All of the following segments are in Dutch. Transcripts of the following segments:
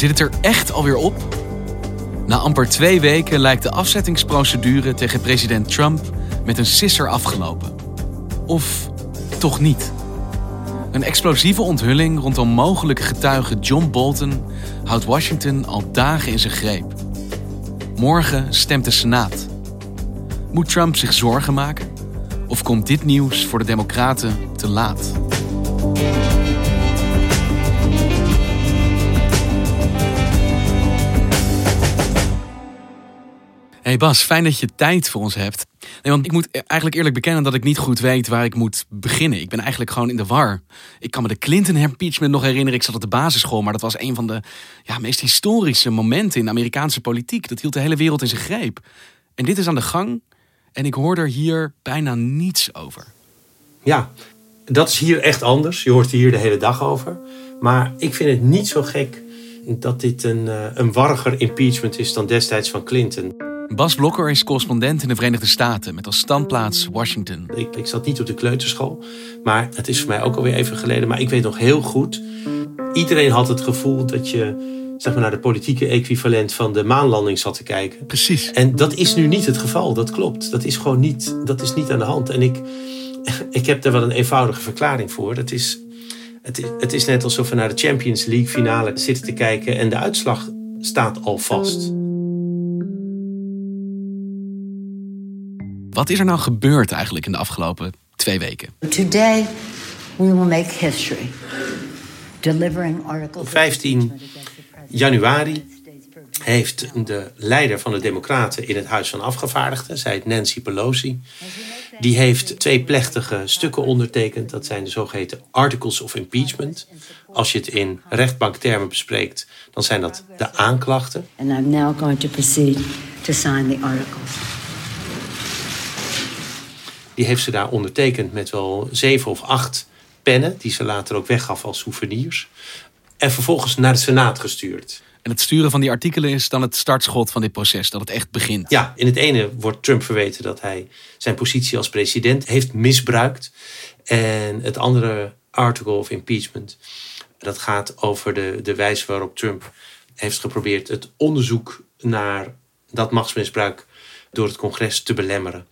Zit het er echt alweer op? Na amper twee weken lijkt de afzettingsprocedure tegen president Trump met een sisser afgelopen. Of toch niet? Een explosieve onthulling rondom mogelijke getuige John Bolton houdt Washington al dagen in zijn greep. Morgen stemt de Senaat. Moet Trump zich zorgen maken? Of komt dit nieuws voor de Democraten te laat? Hey Bas, fijn dat je tijd voor ons hebt. Nee, want ik moet eigenlijk eerlijk bekennen dat ik niet goed weet waar ik moet beginnen. Ik ben eigenlijk gewoon in de war. Ik kan me de Clinton impeachment nog herinneren. Ik zat op de basisschool, maar dat was een van de ja, meest historische momenten in de Amerikaanse politiek. Dat hield de hele wereld in zijn greep. En dit is aan de gang en ik hoor er hier bijna niets over. Ja, dat is hier echt anders. Je hoort hier de hele dag over. Maar ik vind het niet zo gek dat dit een, eh, een warriger impeachment is dan destijds van Clinton. Bas Blokker is correspondent in de Verenigde Staten met als standplaats Washington. Ik, ik zat niet op de kleuterschool, maar het is voor mij ook alweer even geleden. Maar ik weet nog heel goed, iedereen had het gevoel dat je zeg maar, naar de politieke equivalent van de maanlanding zat te kijken. Precies. En dat is nu niet het geval, dat klopt. Dat is gewoon niet, dat is niet aan de hand. En ik, ik heb er wel een eenvoudige verklaring voor. Dat is, het, is, het is net alsof we naar de Champions League finale zitten te kijken en de uitslag staat al vast. Wat is er nou gebeurd eigenlijk in de afgelopen twee weken? Today we will make history. Delivering articles. Op 15 januari heeft de leider van de Democraten in het Huis van Afgevaardigden, zij heet Nancy Pelosi, die heeft twee plechtige stukken ondertekend. Dat zijn de zogeheten Articles of Impeachment. Als je het in rechtbanktermen bespreekt, dan zijn dat de aanklachten. And I'm now going to proceed to sign the articles. Die heeft ze daar ondertekend met wel zeven of acht pennen, die ze later ook weggaf als souvenirs. En vervolgens naar de Senaat gestuurd. En het sturen van die artikelen is dan het startschot van dit proces, dat het echt begint. Ja, in het ene wordt Trump verweten dat hij zijn positie als president heeft misbruikt. En het andere article of impeachment, dat gaat over de, de wijze waarop Trump heeft geprobeerd het onderzoek naar dat machtsmisbruik door het congres te belemmeren.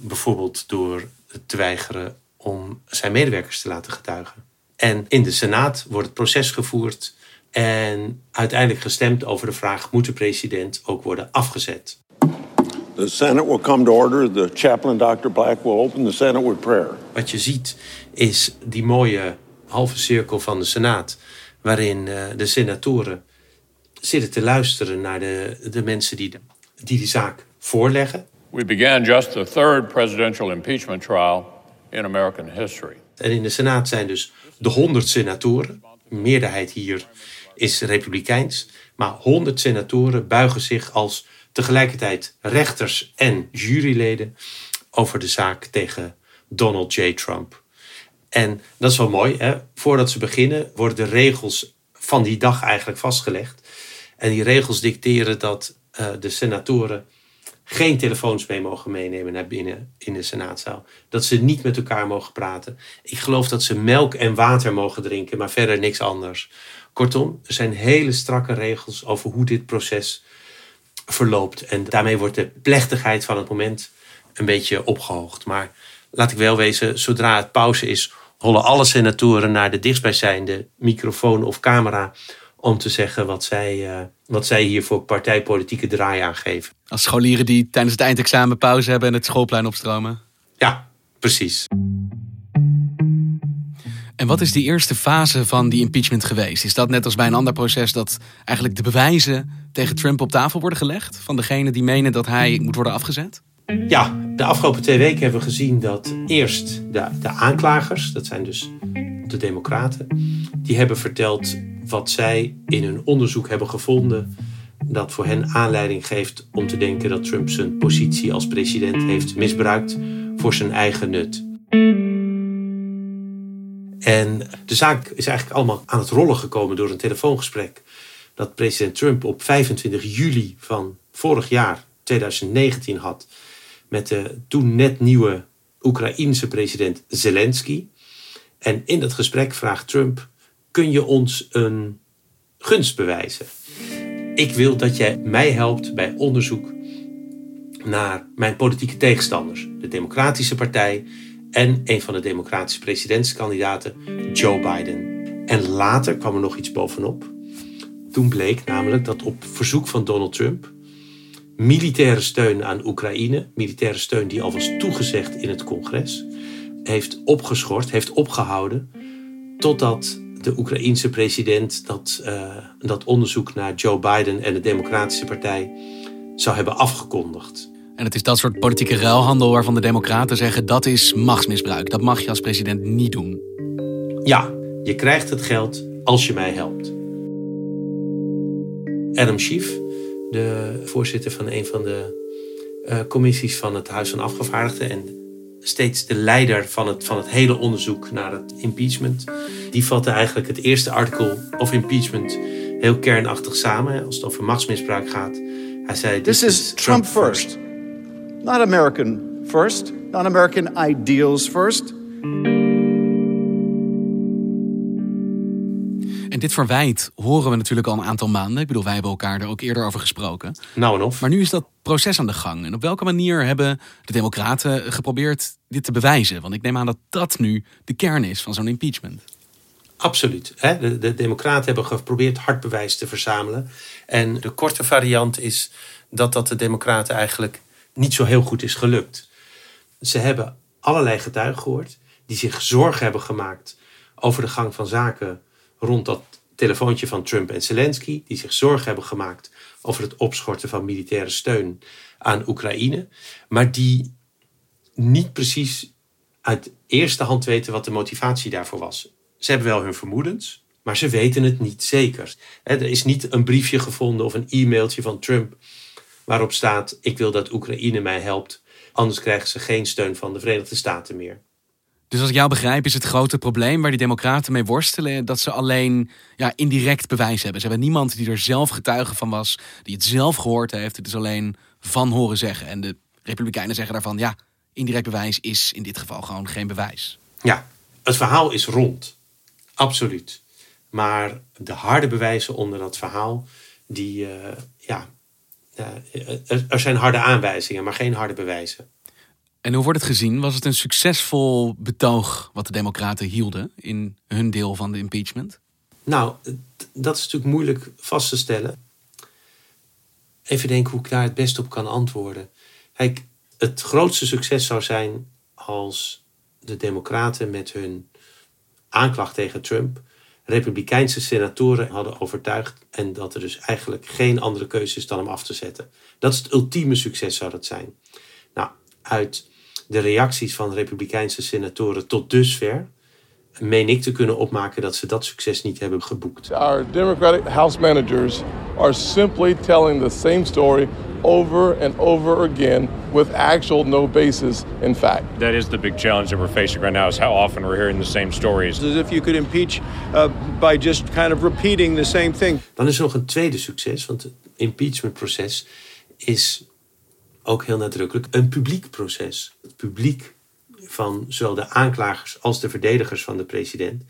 Bijvoorbeeld door te weigeren om zijn medewerkers te laten getuigen. En in de Senaat wordt het proces gevoerd en uiteindelijk gestemd over de vraag: moet de president ook worden afgezet? The Senate will come to order. The chaplain, Dr. Black, will open the Senate with prayer. Wat je ziet is die mooie halve cirkel van de Senaat, waarin uh, de senatoren zitten te luisteren naar de, de mensen die, de, die die zaak voorleggen. We began just the third presidential impeachment trial in American history. En in de Senaat zijn dus de 100 senatoren. De meerderheid hier is republikeins. Maar 100 senatoren buigen zich als tegelijkertijd rechters en juryleden over de zaak tegen Donald J. Trump. En dat is wel mooi. Hè? Voordat ze beginnen worden de regels van die dag eigenlijk vastgelegd. En die regels dicteren dat uh, de senatoren geen telefoons mee mogen meenemen naar binnen in de senaatzaal. Dat ze niet met elkaar mogen praten. Ik geloof dat ze melk en water mogen drinken, maar verder niks anders. Kortom, er zijn hele strakke regels over hoe dit proces verloopt. En daarmee wordt de plechtigheid van het moment een beetje opgehoogd. Maar laat ik wel wezen, zodra het pauze is, hollen alle senatoren naar de dichtstbijzijnde microfoon of camera om te zeggen wat zij, uh, wat zij hier voor partijpolitieke draai aangeven. Als scholieren die tijdens het eindexamen pauze hebben en het schoolplein opstromen. Ja, precies. En wat is die eerste fase van die impeachment geweest? Is dat net als bij een ander proces dat eigenlijk de bewijzen tegen Trump op tafel worden gelegd? Van degene die menen dat hij moet worden afgezet? Ja, de afgelopen twee weken hebben we gezien dat eerst de, de aanklagers, dat zijn dus de Democraten, die hebben verteld wat zij in hun onderzoek hebben gevonden dat voor hen aanleiding geeft om te denken dat Trump zijn positie als president heeft misbruikt voor zijn eigen nut. En de zaak is eigenlijk allemaal aan het rollen gekomen door een telefoongesprek dat president Trump op 25 juli van vorig jaar, 2019, had met de toen net nieuwe Oekraïense president Zelensky. En in dat gesprek vraagt Trump: Kun je ons een gunst bewijzen? Ik wil dat jij mij helpt bij onderzoek naar mijn politieke tegenstanders, de Democratische Partij en een van de Democratische presidentskandidaten, Joe Biden. En later kwam er nog iets bovenop. Toen bleek namelijk dat op verzoek van Donald Trump militaire steun aan Oekraïne, militaire steun die al was toegezegd in het congres, heeft opgeschort, heeft opgehouden, totdat de Oekraïense president dat, uh, dat onderzoek naar Joe Biden en de Democratische Partij zou hebben afgekondigd. En het is dat soort politieke ruilhandel waarvan de Democraten zeggen dat is machtsmisbruik. Dat mag je als president niet doen. Ja, je krijgt het geld als je mij helpt. Adam Schiff, de voorzitter van een van de uh, commissies van het Huis van Afgevaardigden en steeds de leider van het, van het hele onderzoek naar het impeachment. Die vatte eigenlijk het eerste artikel of impeachment heel kernachtig samen als het over machtsmisbruik gaat. Hij zei: This is Trump first. Not American first, not American ideals first. En dit verwijt horen we natuurlijk al een aantal maanden. Ik bedoel, wij hebben elkaar er ook eerder over gesproken. Nou en of. Maar nu is dat proces aan de gang. En op welke manier hebben de Democraten geprobeerd dit te bewijzen? Want ik neem aan dat dat nu de kern is van zo'n impeachment. Absoluut. De, de Democraten hebben geprobeerd hard bewijs te verzamelen. En de korte variant is dat dat de Democraten eigenlijk niet zo heel goed is gelukt. Ze hebben allerlei getuigen gehoord die zich zorgen hebben gemaakt over de gang van zaken rond dat telefoontje van Trump en Zelensky, die zich zorgen hebben gemaakt over het opschorten van militaire steun aan Oekraïne, maar die niet precies uit eerste hand weten wat de motivatie daarvoor was. Ze hebben wel hun vermoedens, maar ze weten het niet zeker. Er is niet een briefje gevonden of een e-mailtje van Trump waarop staat: Ik wil dat Oekraïne mij helpt, anders krijgen ze geen steun van de Verenigde Staten meer. Dus als ik jou begrijp, is het grote probleem waar die Democraten mee worstelen dat ze alleen ja, indirect bewijs hebben. Ze hebben niemand die er zelf getuige van was, die het zelf gehoord heeft. Het is alleen van horen zeggen. En de Republikeinen zeggen daarvan: ja, indirect bewijs is in dit geval gewoon geen bewijs. Ja, het verhaal is rond. Absoluut. Maar de harde bewijzen onder dat verhaal, die, uh, ja, er zijn harde aanwijzingen, maar geen harde bewijzen. En hoe wordt het gezien? Was het een succesvol betoog wat de Democraten hielden in hun deel van de impeachment? Nou, dat is natuurlijk moeilijk vast te stellen. Even denken hoe ik daar het best op kan antwoorden. Kijk, het grootste succes zou zijn als de Democraten met hun aanklacht tegen Trump Republikeinse senatoren hadden overtuigd en dat er dus eigenlijk geen andere keuze is dan hem af te zetten. Dat is het ultieme succes zou dat zijn. Nou, uit de reacties van Republikeinse senatoren tot dusver meen ik te kunnen opmaken dat ze dat succes niet hebben geboekt. Our Democratic House managers are simply telling the same story over and over again with actual no basis in fact. That is the big challenge that we're facing right now is how often we're hearing the same stories. As if you could impeach uh, by just kind of repeating the same thing. Dan is er nog een tweede succes, want het impeachmentproces is ook heel nadrukkelijk een publiek proces. Het publiek van zowel de aanklagers als de verdedigers van de president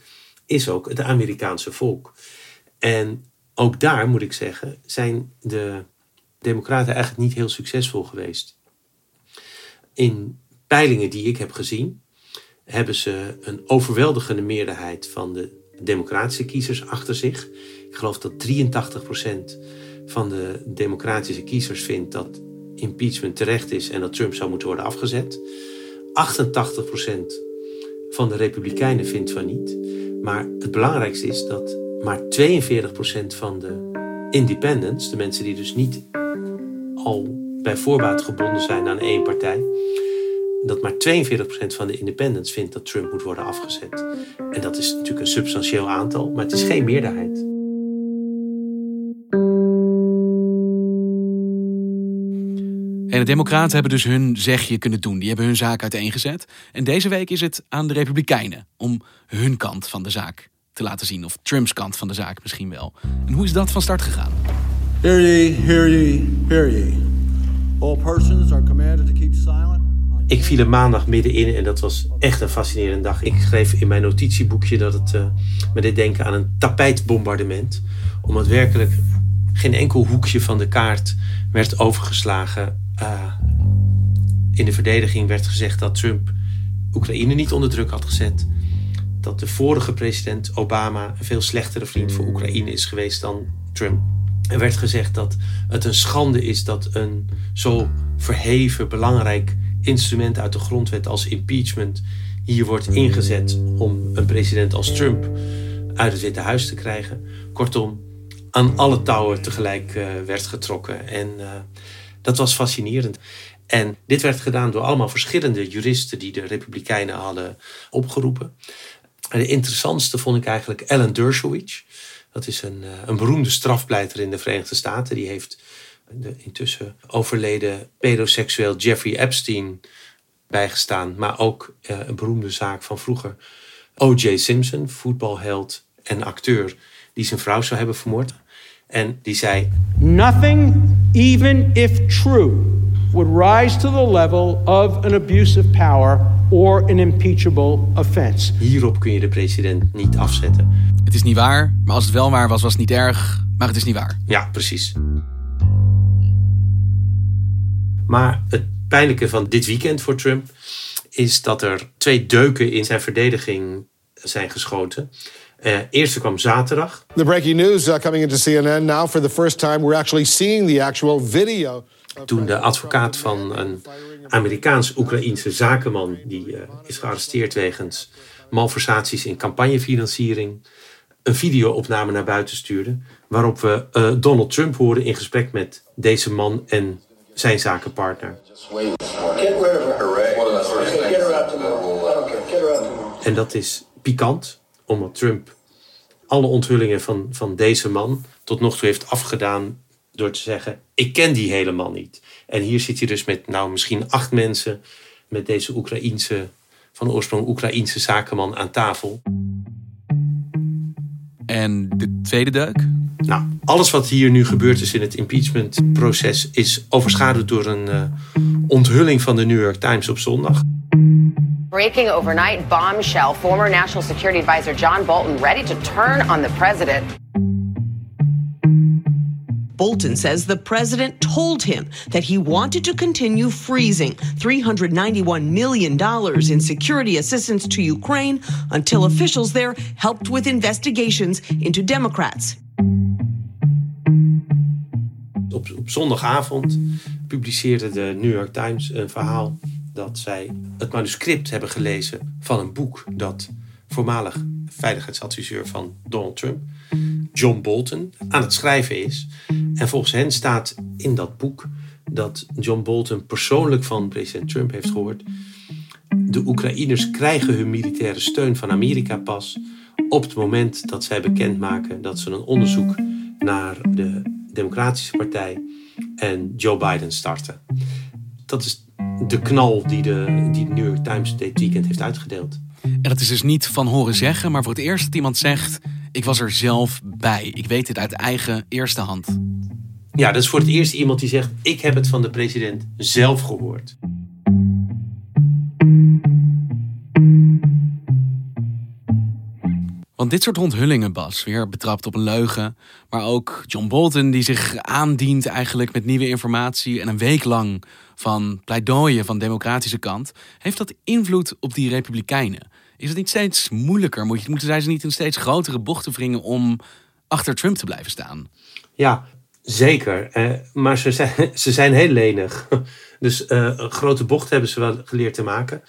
is ook het Amerikaanse volk. En ook daar moet ik zeggen, zijn de Democraten eigenlijk niet heel succesvol geweest. In peilingen die ik heb gezien, hebben ze een overweldigende meerderheid van de democratische kiezers achter zich. Ik geloof dat 83% van de democratische kiezers vindt dat impeachment terecht is en dat Trump zou moeten worden afgezet. 88% van de Republikeinen vindt van niet. Maar het belangrijkste is dat maar 42% van de independents, de mensen die dus niet al bij voorbaat gebonden zijn aan één partij, dat maar 42% van de independents vindt dat Trump moet worden afgezet. En dat is natuurlijk een substantieel aantal, maar het is geen meerderheid. De Democraten hebben dus hun zegje kunnen doen. Die hebben hun zaak uiteengezet. En deze week is het aan de Republikeinen om hun kant van de zaak te laten zien. Of Trumps kant van de zaak misschien wel. En hoe is dat van start gegaan? Hear ye, hear ye, hear ye. All persons are commanded to keep silent. Ik viel er maandag middenin en dat was echt een fascinerende dag. Ik schreef in mijn notitieboekje dat het uh, me deed denken aan een tapijtbombardement. Omdat werkelijk geen enkel hoekje van de kaart werd overgeslagen. Uh, in de verdediging werd gezegd dat Trump Oekraïne niet onder druk had gezet. Dat de vorige president Obama een veel slechtere vriend voor Oekraïne is geweest dan Trump. Er werd gezegd dat het een schande is dat een zo verheven, belangrijk instrument uit de grondwet als impeachment hier wordt ingezet om een president als Trump uit het Witte Huis te krijgen. Kortom, aan alle touwen tegelijk uh, werd getrokken. En uh, dat was fascinerend. En dit werd gedaan door allemaal verschillende juristen die de Republikeinen hadden opgeroepen. En de interessantste vond ik eigenlijk Alan Dershowitz. Dat is een, uh, een beroemde strafpleiter in de Verenigde Staten. Die heeft de intussen overleden pedoseksueel Jeffrey Epstein bijgestaan. Maar ook uh, een beroemde zaak van vroeger. O.J. Simpson, voetbalheld en acteur, die zijn vrouw zou hebben vermoord. En die zei: Nothing, even if true, would rise to the level of an abuse of power or an impeachable offense. Hierop kun je de president niet afzetten. Het is niet waar, maar als het wel waar was, was het niet erg. Maar het is niet waar. Ja, precies. Maar het pijnlijke van dit weekend voor Trump is dat er twee deuken in zijn verdediging zijn geschoten. Uh, eerste kwam zaterdag. The breaking news uh, coming into CNN now for the first time we're actually seeing the actual video. Toen de advocaat van een Amerikaans-Oekraïense zakenman die uh, is gearresteerd wegens malversaties in campagnefinanciering een videoopname naar buiten stuurde waarop we uh, Donald Trump horen in gesprek met deze man en zijn zakenpartner. En dat is pikant, omdat Trump alle onthullingen van, van deze man tot nog toe heeft afgedaan door te zeggen: Ik ken die hele man niet. En hier zit hij dus met nou misschien acht mensen met deze Oekraïense, van oorsprong Oekraïense zakenman aan tafel. En de tweede deuk? Nou, alles wat hier nu gebeurd is in het impeachmentproces is overschaduwd door een uh, onthulling van de New York Times op zondag. Breaking overnight bombshell. Former National Security Advisor John Bolton ready to turn on the president. Bolton says the president told him that he wanted to continue freezing $391 million in security assistance to Ukraine until officials there helped with investigations into Democrats. Op, op zondagavond publiceerde de New York Times een verhaal dat zij het manuscript hebben gelezen van een boek dat voormalig veiligheidsadviseur van Donald Trump, John Bolton, aan het schrijven is. En volgens hen staat in dat boek dat John Bolton persoonlijk van president Trump heeft gehoord. De Oekraïners krijgen hun militaire steun van Amerika pas op het moment dat zij bekendmaken dat ze een onderzoek naar de Democratische Partij en Joe Biden starten. Dat is de knal die de, die de New York Times dit weekend heeft uitgedeeld. En dat is dus niet van horen zeggen, maar voor het eerst dat iemand zegt: Ik was er zelf bij. Ik weet dit uit eigen eerste hand. Ja, dat is voor het eerst iemand die zegt: Ik heb het van de president zelf gehoord. Want dit soort onthullingen, Bas, weer betrapt op een leugen. Maar ook John Bolton die zich aandient eigenlijk met nieuwe informatie. En een week lang van pleidooien van de democratische kant. Heeft dat invloed op die republikeinen? Is het niet steeds moeilijker? Moeten zij ze niet in steeds grotere bochten wringen om achter Trump te blijven staan? Ja, zeker. Eh, maar ze zijn, ze zijn heel lenig. Dus een grote bocht hebben ze wel geleerd te maken.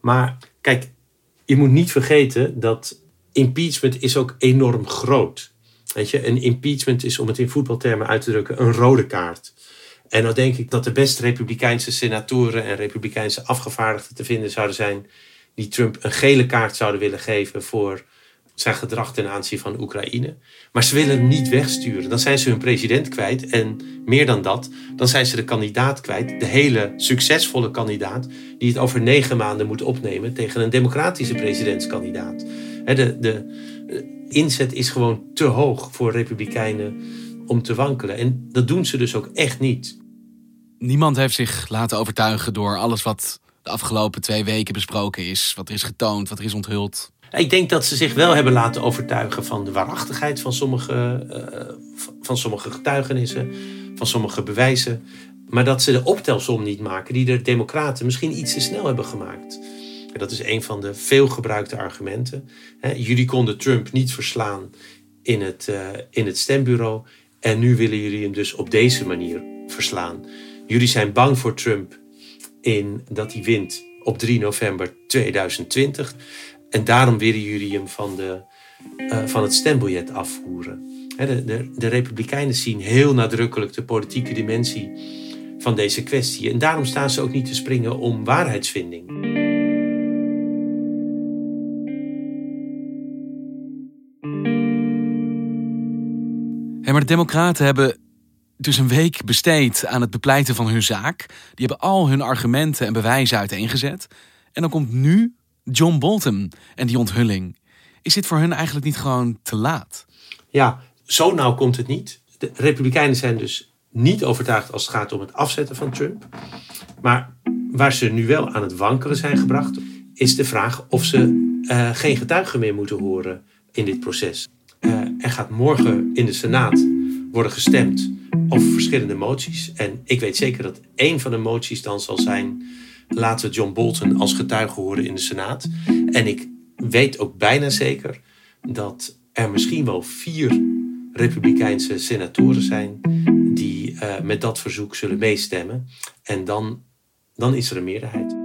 Maar kijk, je moet niet vergeten dat impeachment is ook enorm groot. Weet je, een impeachment is, om het in voetbaltermen uit te drukken, een rode kaart. En dan denk ik dat de beste republikeinse senatoren en republikeinse afgevaardigden te vinden zouden zijn die Trump een gele kaart zouden willen geven voor zijn gedrag ten aanzien van Oekraïne. Maar ze willen hem niet wegsturen. Dan zijn ze hun president kwijt. En meer dan dat, dan zijn ze de kandidaat kwijt. De hele succesvolle kandidaat die het over negen maanden moet opnemen tegen een democratische presidentskandidaat. De, de inzet is gewoon te hoog voor republikeinen om te wankelen. En dat doen ze dus ook echt niet. Niemand heeft zich laten overtuigen door alles wat de afgelopen twee weken besproken is. Wat er is getoond, wat er is onthuld. Ik denk dat ze zich wel hebben laten overtuigen van de waarachtigheid van sommige, uh, van sommige getuigenissen, van sommige bewijzen. Maar dat ze de optelsom niet maken die de Democraten misschien iets te snel hebben gemaakt. En dat is een van de veelgebruikte argumenten. jullie konden Trump niet verslaan in het, uh, in het stembureau. En nu willen jullie hem dus op deze manier verslaan. Jullie zijn bang voor Trump in dat hij wint op 3 november 2020. En daarom willen jullie hem van, de, uh, van het stembiljet afvoeren. De, de, de Republikeinen zien heel nadrukkelijk de politieke dimensie van deze kwestie. En daarom staan ze ook niet te springen om waarheidsvinding. Maar de Democraten hebben dus een week besteed aan het bepleiten van hun zaak. Die hebben al hun argumenten en bewijzen uiteengezet. En dan komt nu John Bolton en die onthulling. Is dit voor hun eigenlijk niet gewoon te laat? Ja, zo nauw komt het niet. De Republikeinen zijn dus niet overtuigd als het gaat om het afzetten van Trump. Maar waar ze nu wel aan het wankelen zijn gebracht, is de vraag of ze uh, geen getuigen meer moeten horen in dit proces. Uh, er gaat morgen in de Senaat worden gestemd over verschillende moties. En ik weet zeker dat één van de moties dan zal zijn laten we John Bolton als getuige horen in de Senaat. En ik weet ook bijna zeker dat er misschien wel vier Republikeinse senatoren zijn die uh, met dat verzoek zullen meestemmen. En dan, dan is er een meerderheid.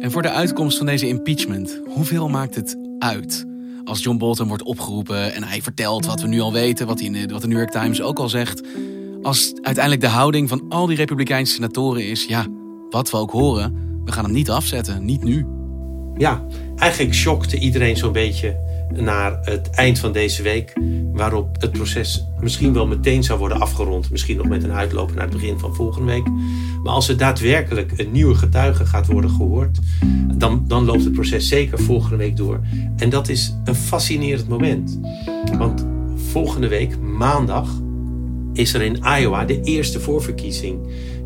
En voor de uitkomst van deze impeachment, hoeveel maakt het uit? Als John Bolton wordt opgeroepen en hij vertelt wat we nu al weten, wat, wat de New York Times ook al zegt. Als uiteindelijk de houding van al die Republikeinse senatoren is: ja, wat we ook horen, we gaan hem niet afzetten, niet nu. Ja, eigenlijk shockte iedereen zo'n beetje naar het eind van deze week, waarop het proces misschien wel meteen zou worden afgerond, misschien nog met een uitloop naar het begin van volgende week. Maar als er daadwerkelijk een nieuwe getuige gaat worden gehoord, dan, dan loopt het proces zeker volgende week door. En dat is een fascinerend moment. Want volgende week, maandag, is er in Iowa de eerste voorverkiezing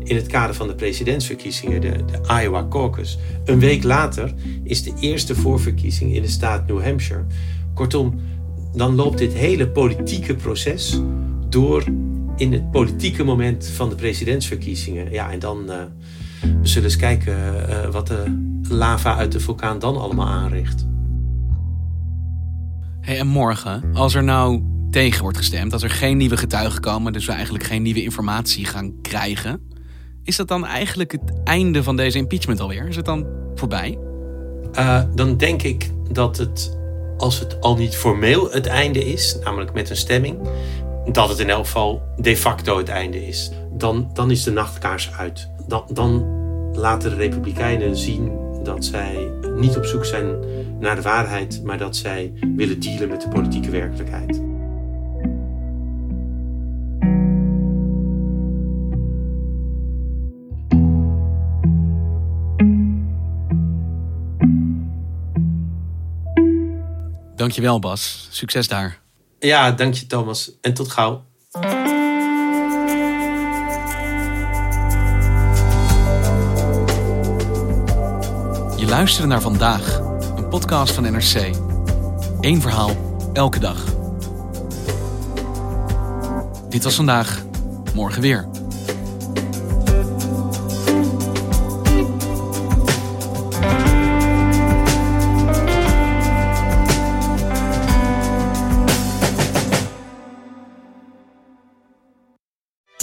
in het kader van de presidentsverkiezingen, de, de, Iowa Caucus. Een week later is de eerste voorverkiezing in de staat New Hampshire. Kortom, dan loopt dit hele politieke proces door in het politieke moment van de presidentsverkiezingen. Ja, en dan uh, we zullen eens kijken uh, wat de lava uit de vulkaan dan allemaal aanricht. Hey, en morgen, als er nou tegen wordt gestemd, als er geen nieuwe getuigen komen, dus we eigenlijk geen nieuwe informatie gaan krijgen, is dat dan eigenlijk het einde van deze impeachment alweer? Is het dan voorbij? Uh, dan denk ik dat het, als het al niet formeel het einde is, namelijk met een stemming, dat het in elk geval de facto het einde is. Dan, dan is de nachtkaars uit. Dan, dan laten de Republikeinen zien dat zij niet op zoek zijn naar de waarheid, maar dat zij willen dealen met de politieke werkelijkheid. Dankjewel Bas. Succes daar. Ja, dank je Thomas. En tot gauw. Je luisterde naar vandaag, een podcast van NRC. Eén verhaal, elke dag. Dit was vandaag, morgen weer.